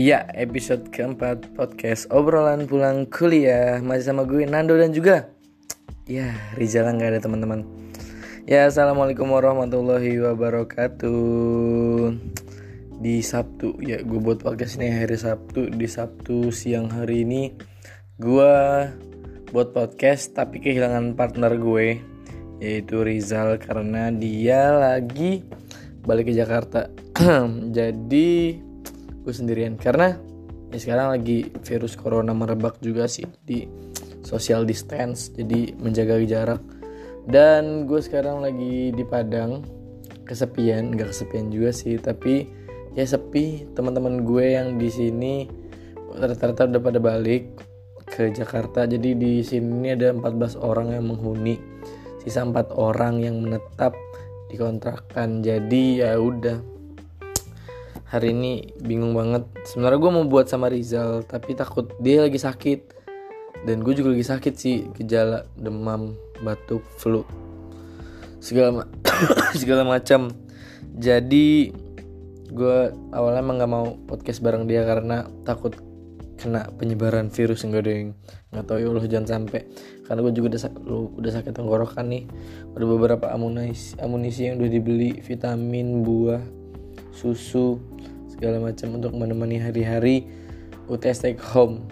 Iya, episode keempat podcast obrolan pulang kuliah masih sama gue Nando dan juga ya Rizal nggak ada teman-teman. Ya, assalamualaikum warahmatullahi wabarakatuh. Di Sabtu ya, gue buat podcast ini hari Sabtu. Di Sabtu siang hari ini gue buat podcast tapi kehilangan partner gue yaitu Rizal karena dia lagi balik ke Jakarta. Jadi gue sendirian. Karena ya sekarang lagi virus corona merebak juga sih di social distance jadi menjaga jarak. Dan gue sekarang lagi di Padang. Kesepian nggak kesepian juga sih tapi ya sepi. Teman-teman gue yang di sini rata-rata udah pada balik ke Jakarta. Jadi di sini ada 14 orang yang menghuni. Sisa empat orang yang menetap di kontrakan. Jadi ya udah hari ini bingung banget. Sebenarnya gue mau buat sama Rizal tapi takut dia lagi sakit. Dan gue juga lagi sakit sih gejala demam batuk flu segala ma segala macam. Jadi gue awalnya emang gak mau podcast bareng dia karena takut kena penyebaran virus enggak yang nggak tahu. Ya Allah jangan sampai. Karena gue juga udah lu udah sakit tenggorokan nih. Ada beberapa amunisi amunisi yang udah dibeli vitamin buah susu segala macam untuk menemani hari-hari UTS take home.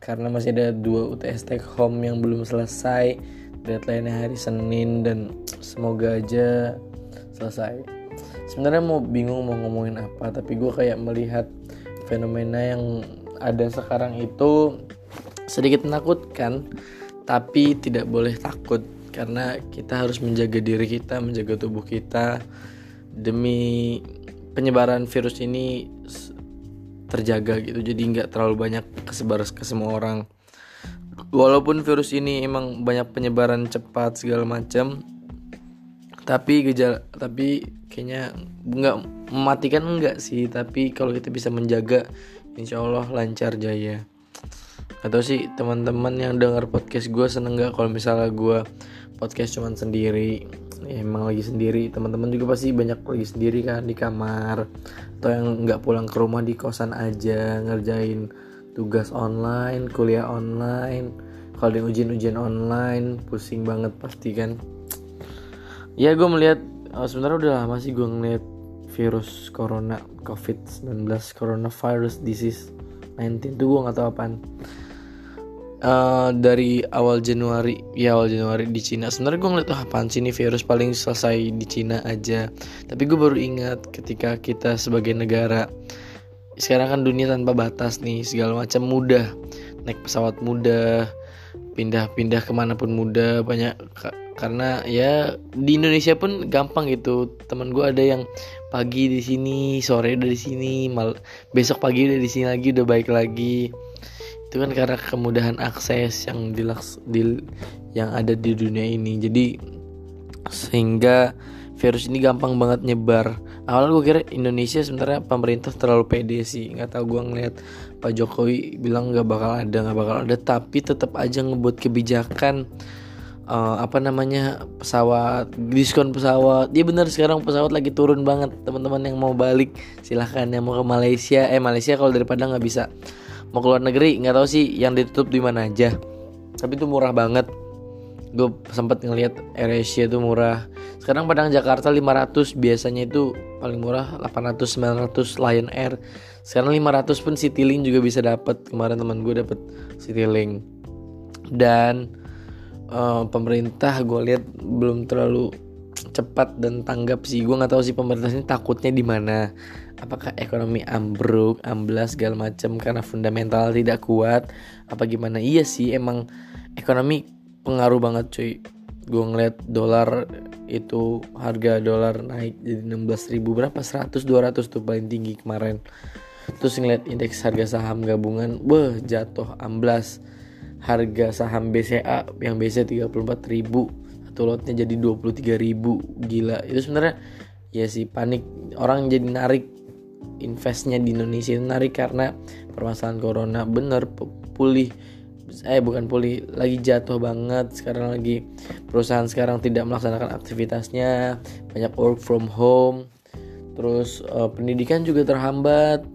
Karena masih ada dua UTS take home yang belum selesai deadline hari Senin dan semoga aja selesai. Sebenarnya mau bingung mau ngomongin apa tapi gue kayak melihat fenomena yang ada sekarang itu sedikit menakutkan tapi tidak boleh takut. Karena kita harus menjaga diri kita menjaga tubuh kita demi penyebaran virus ini terjaga gitu. Jadi nggak terlalu banyak kesebar ke semua orang. Walaupun virus ini emang banyak penyebaran cepat segala macam tapi gejala tapi kayaknya nggak mematikan enggak sih. Tapi kalau kita bisa menjaga insya Allah lancar jaya. Atau sih teman-teman yang dengar podcast gue seneng nggak kalau misalnya gue podcast cuman sendiri ya, emang lagi sendiri. Teman-teman juga pasti banyak lagi sendiri kan di kamar. Atau yang nggak pulang ke rumah di kosan aja ngerjain tugas online kuliah online. Kalau yang ujian-ujian online pusing banget pasti kan. Ya gue melihat oh, sebenarnya udah lama sih gue ngeliat virus corona covid 19 coronavirus disease 19 tuh gue nggak tahu apaan uh, dari awal Januari ya awal Januari di Cina. Sebenarnya gue ngeliat tuh apaan sih ini virus? Paling selesai di Cina aja. Tapi gue baru ingat ketika kita sebagai negara sekarang kan dunia tanpa batas nih segala macam mudah. Naik pesawat mudah pindah-pindah ke mana pun mudah banyak karena ya di Indonesia pun gampang gitu. Teman gue ada yang pagi di sini sore udah di sini mal besok pagi udah di sini lagi udah baik lagi itu kan karena kemudahan akses yang dilaks di yang ada di dunia ini. Jadi sehingga virus ini gampang banget nyebar. Awal gue kira Indonesia sebenarnya pemerintah terlalu pede sih. Nggak tahu gue ngeliat Pak Jokowi bilang nggak bakal ada nggak bakal ada. Tapi tetap aja ngebuat kebijakan uh, apa namanya pesawat diskon pesawat. Dia bener sekarang pesawat lagi turun banget. Teman-teman yang mau balik silahkan. Yang mau ke Malaysia eh Malaysia kalau daripada nggak bisa mau keluar negeri nggak tahu sih yang ditutup di mana aja. Tapi itu murah banget. Gue sempat ngelihat AirAsia itu murah. Sekarang Padang Jakarta 500 biasanya itu paling murah 800 900 Lion Air. Sekarang 500 pun Citylink juga bisa dapat kemarin teman gue dapat Citylink dan uh, pemerintah gue lihat belum terlalu cepat dan tanggap sih. Gue nggak tahu sih pemerintah ini takutnya di mana apakah ekonomi ambruk amblas segala macam karena fundamental tidak kuat? Apa gimana? Iya sih emang ekonomi pengaruh banget cuy. Gue ngeliat dolar itu harga dolar naik jadi 16 ribu berapa? 100 200 tuh paling tinggi kemarin. Terus ngeliat indeks harga saham gabungan beh jatuh amblas. Harga saham BCA yang biasa 34 ribu satu lotnya jadi 23 ribu gila. Itu sebenarnya ya sih panik. Orang jadi narik investnya di Indonesia itu narik karena permasalahan corona bener pulih eh bukan pulih lagi jatuh banget. Sekarang lagi perusahaan sekarang tidak melaksanakan aktivitasnya banyak work from home terus uh, pendidikan juga terhambat.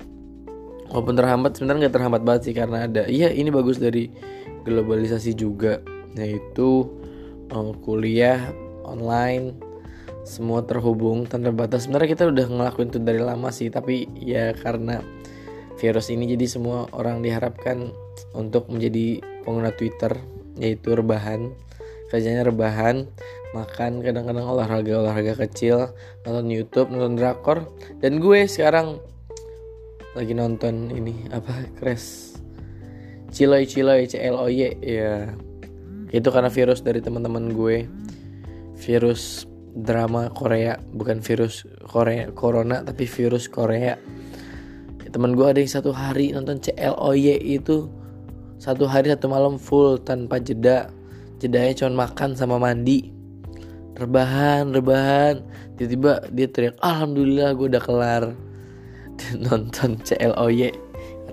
Walaupun terhambat sebenarnya nggak terhambat banget sih karena ada iya ini bagus dari globalisasi juga yaitu uh, kuliah online semua terhubung tanpa batas. Sebenarnya kita udah ngelakuin itu dari lama sih tapi ya karena virus ini jadi semua orang diharapkan untuk menjadi pengguna Twitter yaitu rebahan. Kerjanya rebahan makan kadang-kadang olahraga olahraga kecil nonton YouTube nonton drakor. Dan gue sekarang lagi nonton ini apa crash? Ciloy Ciloy C L O Y ya. Itu karena virus dari teman-teman gue. Virus drama Korea bukan virus Korea corona tapi virus Korea. Ya, teman gue ada yang satu hari nonton C L O Y itu satu hari satu malam full tanpa jeda. Jedanya cuma makan sama mandi. Rebahan rebahan. Tiba-tiba dia teriak alhamdulillah gue udah kelar. Nonton CLOY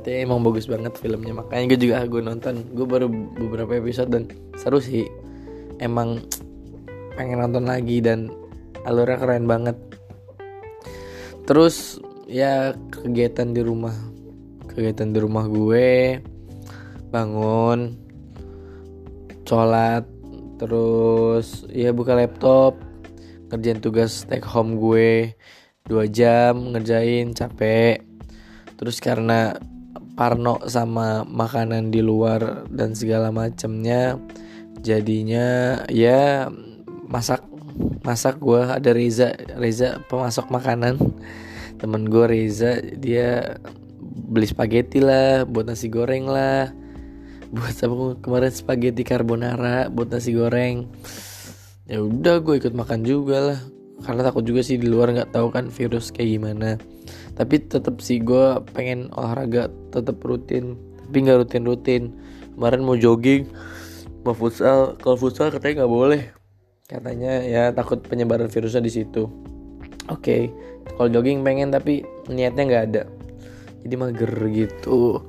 katanya emang bagus banget filmnya. Makanya gue juga gue nonton. Gue baru beberapa episode dan seru sih. Emang pengen nonton lagi dan alurnya keren banget. Terus ya kegiatan di rumah. Kegiatan di rumah gue bangun sholat terus ya buka laptop kerjain tugas take home gue dua jam ngerjain capek. Terus karena parno sama makanan di luar dan segala macamnya jadinya ya masak masak gue ada Reza Reza pemasok makanan. Temen gue Reza dia beli spaghetti lah buat nasi goreng lah. Buat apa kemarin spaghetti carbonara buat nasi goreng. Ya udah gue ikut makan juga lah. Karena takut juga sih di luar nggak tahu kan virus kayak gimana. Tapi tetap sih gue pengen olahraga tetap rutin tapi nggak rutin rutin kemarin mau jogging mau futsal. Kalau futsal katanya nggak boleh katanya ya takut penyebaran virusnya di situ. Oke okay. kalau jogging pengen tapi niatnya nggak ada. Jadi mager gitu.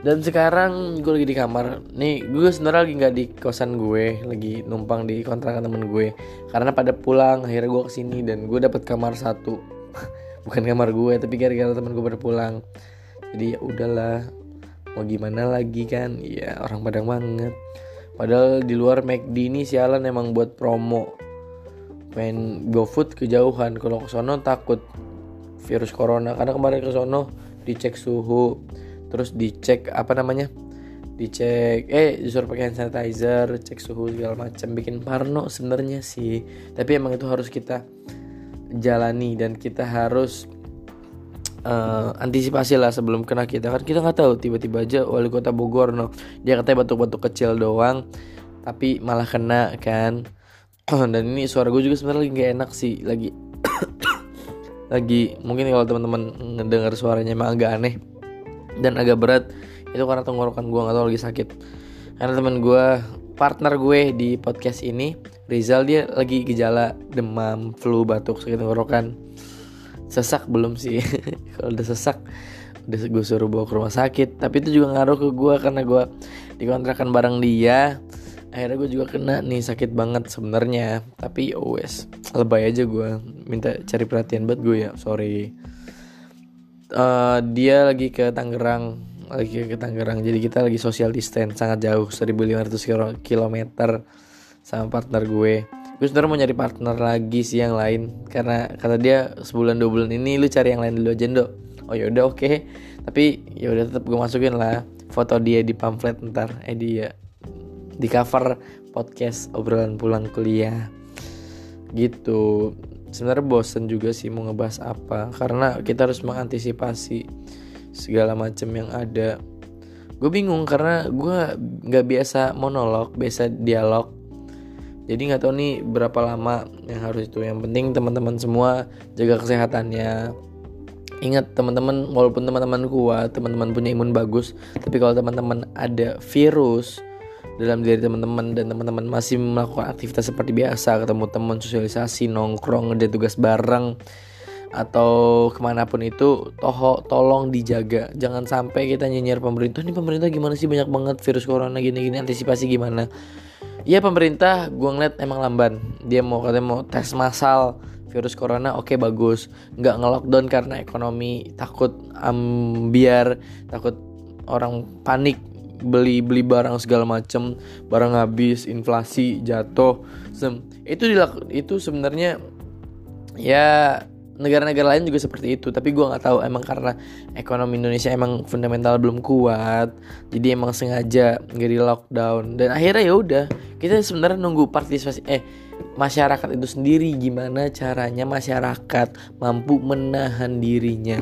Dan sekarang gue lagi di kamar. Nih gue sebenarnya lagi nggak di kosan gue lagi numpang di kontrakan temen gue. Karena pada pulang akhirnya gue ke sini dan gue dapet kamar satu. Bukan kamar gue tapi gara-gara temen gue pada pulang. Jadi ya udahlah mau gimana lagi kan? Ya orang padang banget padahal di luar McD ini sialan emang buat promo. Pengen GoFood kejauhan. Kalau ke sono takut virus corona. Karena kemarin ke sono dicek suhu. Terus dicek apa namanya? Dicek eh disuruh pakai hand sanitizer cek suhu segala macam. Bikin parno sebenarnya sih. Tapi emang itu harus kita jalani dan kita harus uh, antisipasi lah sebelum kena kita kan kita nggak tahu. Tiba-tiba aja wali kota Bogor no. Dia katanya batuk-batuk kecil doang tapi malah kena kan. Dan ini suara gue juga sebenarnya lagi gak enak sih. Lagi lagi mungkin kalau teman-teman ngedengar suaranya emang agak aneh dan agak berat itu karena tenggorokan gue nggak tahu lagi sakit. Karena teman gue partner gue di podcast ini Rizal dia lagi gejala demam flu batuk sakit tenggorokan sesak belum sih. Kalau udah sesak udah gue suruh bawa ke rumah sakit. Tapi itu juga ngaruh ke gue karena gue dikontrakan bareng dia. Akhirnya gue juga kena nih sakit banget sebenarnya. Tapi wes lebay aja gue minta cari perhatian buat gue ya sorry. Uh, dia lagi ke Tangerang lagi ke Tangerang. Jadi kita lagi social distance sangat jauh 1500 km sama partner gue gue sebenarnya mau nyari partner lagi sih yang lain. Karena kata dia sebulan dua bulan ini lu cari yang lain dulu aja dok oh ya udah oke. Okay. tapi ya udah tetap gue masukin lah foto dia di pamflet ntar. Eh dia di cover podcast obrolan pulang kuliah. Gitu. Sebenarnya bosen juga sih mau ngebahas apa. Karena kita harus mengantisipasi segala macam yang ada. Gue bingung karena gue nggak biasa monolog biasa dialog jadi nggak tahu nih berapa lama yang harus itu. Yang penting teman-teman semua jaga kesehatannya. Ingat teman-teman walaupun teman-teman kuat teman-teman punya imun bagus tapi kalau teman-teman ada virus dalam diri teman-teman dan teman-teman masih melakukan aktivitas seperti biasa ketemu teman sosialisasi nongkrong ngede tugas bareng atau ke mana pun itu toho tolong dijaga. Jangan sampai kita nyinyir pemerintah ini pemerintah gimana sih? Banyak banget virus corona gini-gini antisipasi gimana ya pemerintah gue ngeliat emang lamban. Dia mau katanya mau tes massal virus corona oke okay, bagus. Nggak ngelockdown karena ekonomi takut ambiar takut orang panik beli beli barang segala macem barang habis inflasi jatuh sem itu dilak itu sebenarnya ya negara-negara lain juga seperti itu tapi gue nggak tahu emang karena ekonomi Indonesia emang fundamental belum kuat jadi emang sengaja nggak di lockdown. Dan akhirnya ya udah kita sebenarnya nunggu partisipasi eh masyarakat itu sendiri gimana caranya masyarakat mampu menahan dirinya.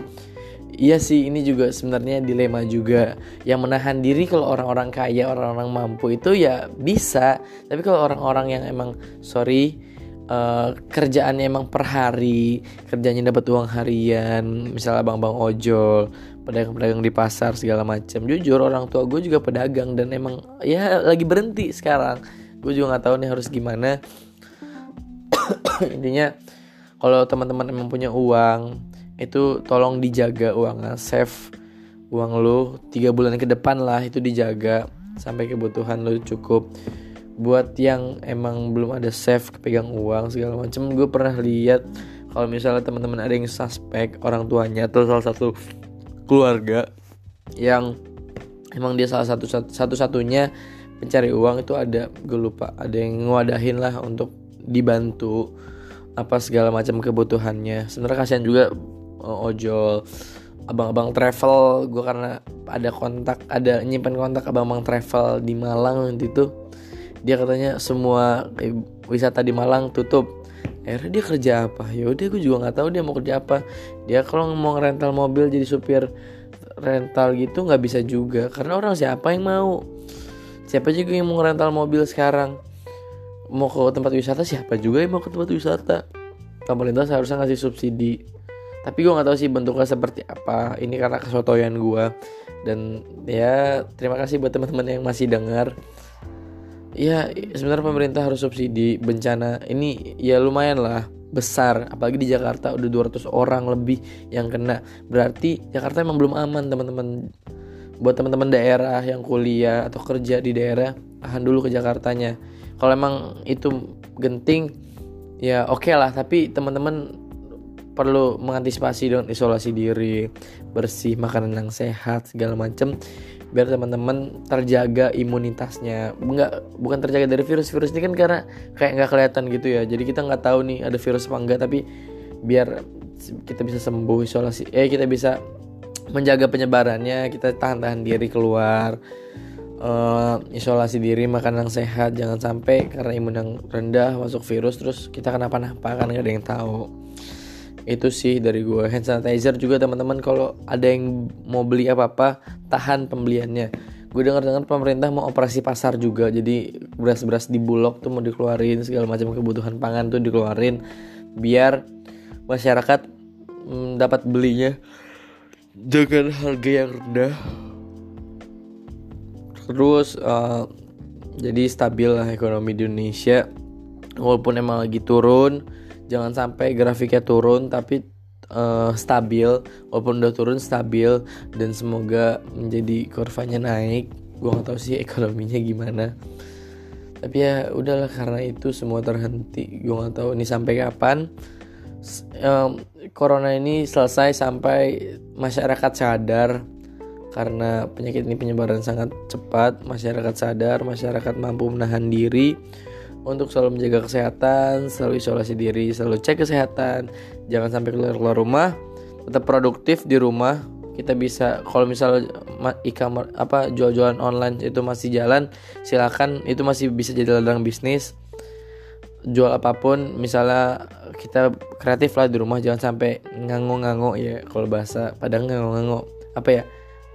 Iya sih ini juga sebenarnya dilema juga. Yang menahan diri kalau orang-orang kaya Orang-orang mampu itu ya bisa Tapi kalau orang-orang yang emang Sorry uh, kerjaannya emang per hari kerjanya dapat uang harian misalnya bang-bang ojol pedagang-pedagang di pasar segala macam. Jujur orang tua gue juga pedagang dan emang ya lagi berhenti sekarang. Gue juga nggak tahu nih harus gimana. Intinya kalau teman-teman emang punya uang itu tolong dijaga uangnya. Save uang lo tiga bulan ke depan lah itu dijaga. Sampai kebutuhan lo cukup buat yang emang belum ada save kepegang uang segala macam gue pernah lihat kalau misalnya teman-teman ada yang suspek orang tuanya atau salah satu keluarga yang emang dia salah satu satu satunya pencari uang itu ada gue lupa ada yang ngwadahin lah untuk dibantu apa segala macam kebutuhannya. Sebenarnya kasihan juga uh, ojol abang-abang travel gue karena ada kontak ada nyimpan kontak abang-abang travel di Malang nanti itu dia katanya semua wisata di Malang tutup. Akhirnya dia kerja apa? Ya udah gue juga nggak tahu dia mau kerja apa. Dia kalau mau rental mobil jadi supir rental gitu nggak bisa juga karena orang siapa yang mau? Siapa juga yang mau rental mobil sekarang? Mau ke tempat wisata siapa juga yang mau ke tempat wisata? Pemerintah seharusnya ngasih subsidi. Tapi gue nggak tahu sih bentuknya seperti apa. Ini karena kesotoyan gue dan ya terima kasih buat teman-teman yang masih dengar ya sebenarnya pemerintah harus subsidi bencana ini ya lumayan lah besar. Apalagi di Jakarta udah 200 orang lebih yang kena. Berarti Jakarta emang belum aman teman-teman. Buat teman-teman daerah yang kuliah atau kerja di daerah tahan dulu ke Jakartanya. Kalau emang itu genting ya oke okay lah. Tapi teman-teman perlu mengantisipasi dengan isolasi diri bersih makanan yang sehat segala macam biar teman-teman terjaga imunitasnya. Nggak bukan terjaga dari virus-virus ini kan karena kayak nggak kelihatan gitu ya. Jadi kita nggak tahu nih ada virus apa enggak tapi biar kita bisa sembuh isolasi eh kita bisa menjaga penyebarannya kita tahan-tahan diri keluar uh, isolasi diri makan yang sehat jangan sampai karena imun yang rendah masuk virus terus kita kenapa-napa kan nggak ada yang tahu itu sih dari gue hand sanitizer juga teman-teman kalau ada yang mau beli apa-apa tahan pembeliannya. Gue dengar dengar pemerintah mau operasi pasar juga. Jadi beras-beras di bulog tuh mau dikeluarin segala macam kebutuhan pangan tuh dikeluarin biar masyarakat mm, dapat belinya dengan harga yang rendah. Terus uh, jadi stabil lah ekonomi di Indonesia. Walaupun emang lagi turun jangan sampai grafiknya turun tapi uh, stabil. Walaupun udah turun stabil. Dan semoga menjadi kurvanya naik. Gue gak tahu sih ekonominya gimana. Tapi ya udahlah karena itu semua terhenti. Gue gak tahu ini sampai kapan. Um, corona ini selesai sampai masyarakat sadar. Karena penyakit ini penyebaran sangat cepat. Masyarakat sadar masyarakat mampu menahan diri untuk selalu menjaga kesehatan, selalu isolasi diri, selalu cek kesehatan, jangan sampai keluar keluar rumah, tetap produktif di rumah. Kita bisa kalau misal e-commerce apa jual-jualan online itu masih jalan, silakan. Itu masih bisa jadi ladang bisnis. Jual apa pun, misalnya kita kreatif lah di rumah, jangan sampai nganggo-nganggo ya kalau bahasa Padang nganggo-nganggo apa ya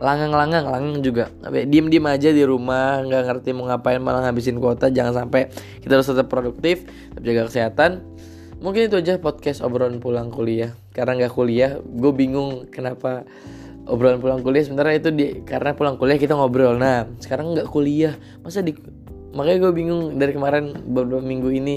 langang-langang langang juga. Diem diem aja di rumah nggak ngerti mau ngapain malah ngabisin kuota. Jangan sampai kita harus tetap produktif tetap jaga kesehatan. Mungkin itu aja podcast obrolan pulang kuliah. Karena nggak kuliah gue bingung kenapa obrolan pulang kuliah. Sebenarnya itu di karena pulang kuliah kita ngobrol. Nah sekarang nggak kuliah. Masa di makanya gue bingung dari kemarin beberapa minggu ini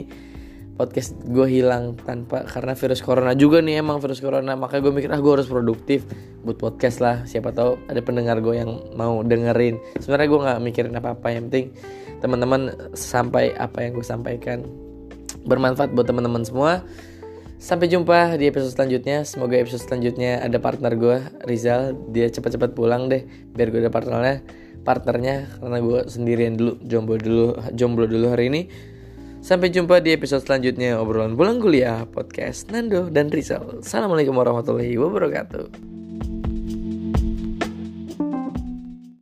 podcast gue hilang tanpa karena virus corona juga nih emang virus corona. Makanya gue mikir ah gue harus produktif buat podcast lah. Siapa tahu ada pendengar gue yang mau dengerin. Sebenarnya gue nggak mikirin apa apa yang penting teman-teman sampai apa yang gue sampaikan bermanfaat buat teman-teman semua. Sampai jumpa di episode selanjutnya. Semoga episode selanjutnya ada partner gue Rizal. Dia cepat-cepat pulang deh biar gue ada partnernya partnernya karena gue sendirian dulu jomblo dulu jomblo dulu hari ini. Sampai jumpa di episode selanjutnya obrolan bulan kuliah podcast Nando dan Rizal. Assalamualaikum warahmatullahi wabarakatuh.